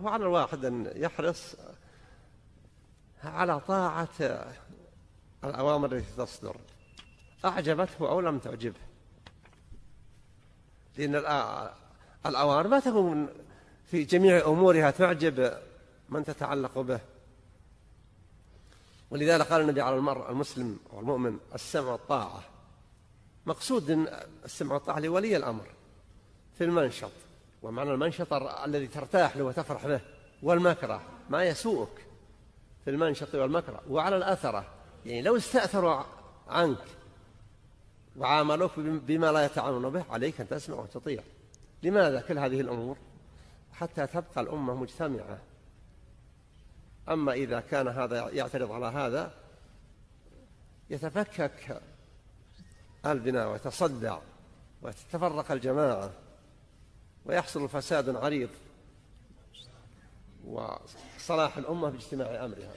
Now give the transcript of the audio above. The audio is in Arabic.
هو على الواحد أن يحرص على طاعة الأوامر التي تصدر. أعجبته أو لم تعجبه. لأن الأوامر ما تكون في جميع أمورها تعجب من تتعلق به. ولذلك قال النبي على المرء المسلم والمؤمن السمع والطاعة مقصود السمع والطاعة لولي الأمر في المنشط. ومعنى المنشط الذي ترتاح له وتفرح به والمكره ما يسوءك في المنشط والمكره وعلى الأثرة. يعني لو استأثروا عنك وعاملوك بما لا يتعاملون به عليك أن تسمع وتطيع. لماذا كل هذه الأمور؟ حتى تبقى الأمة مجتمعة. أما إذا كان هذا يعترض على هذا يتفكك البناء ويتصدع وتتفرق الجماعة. ويحصل فساد عريض وصلاح الأمة باجتماع أمرها.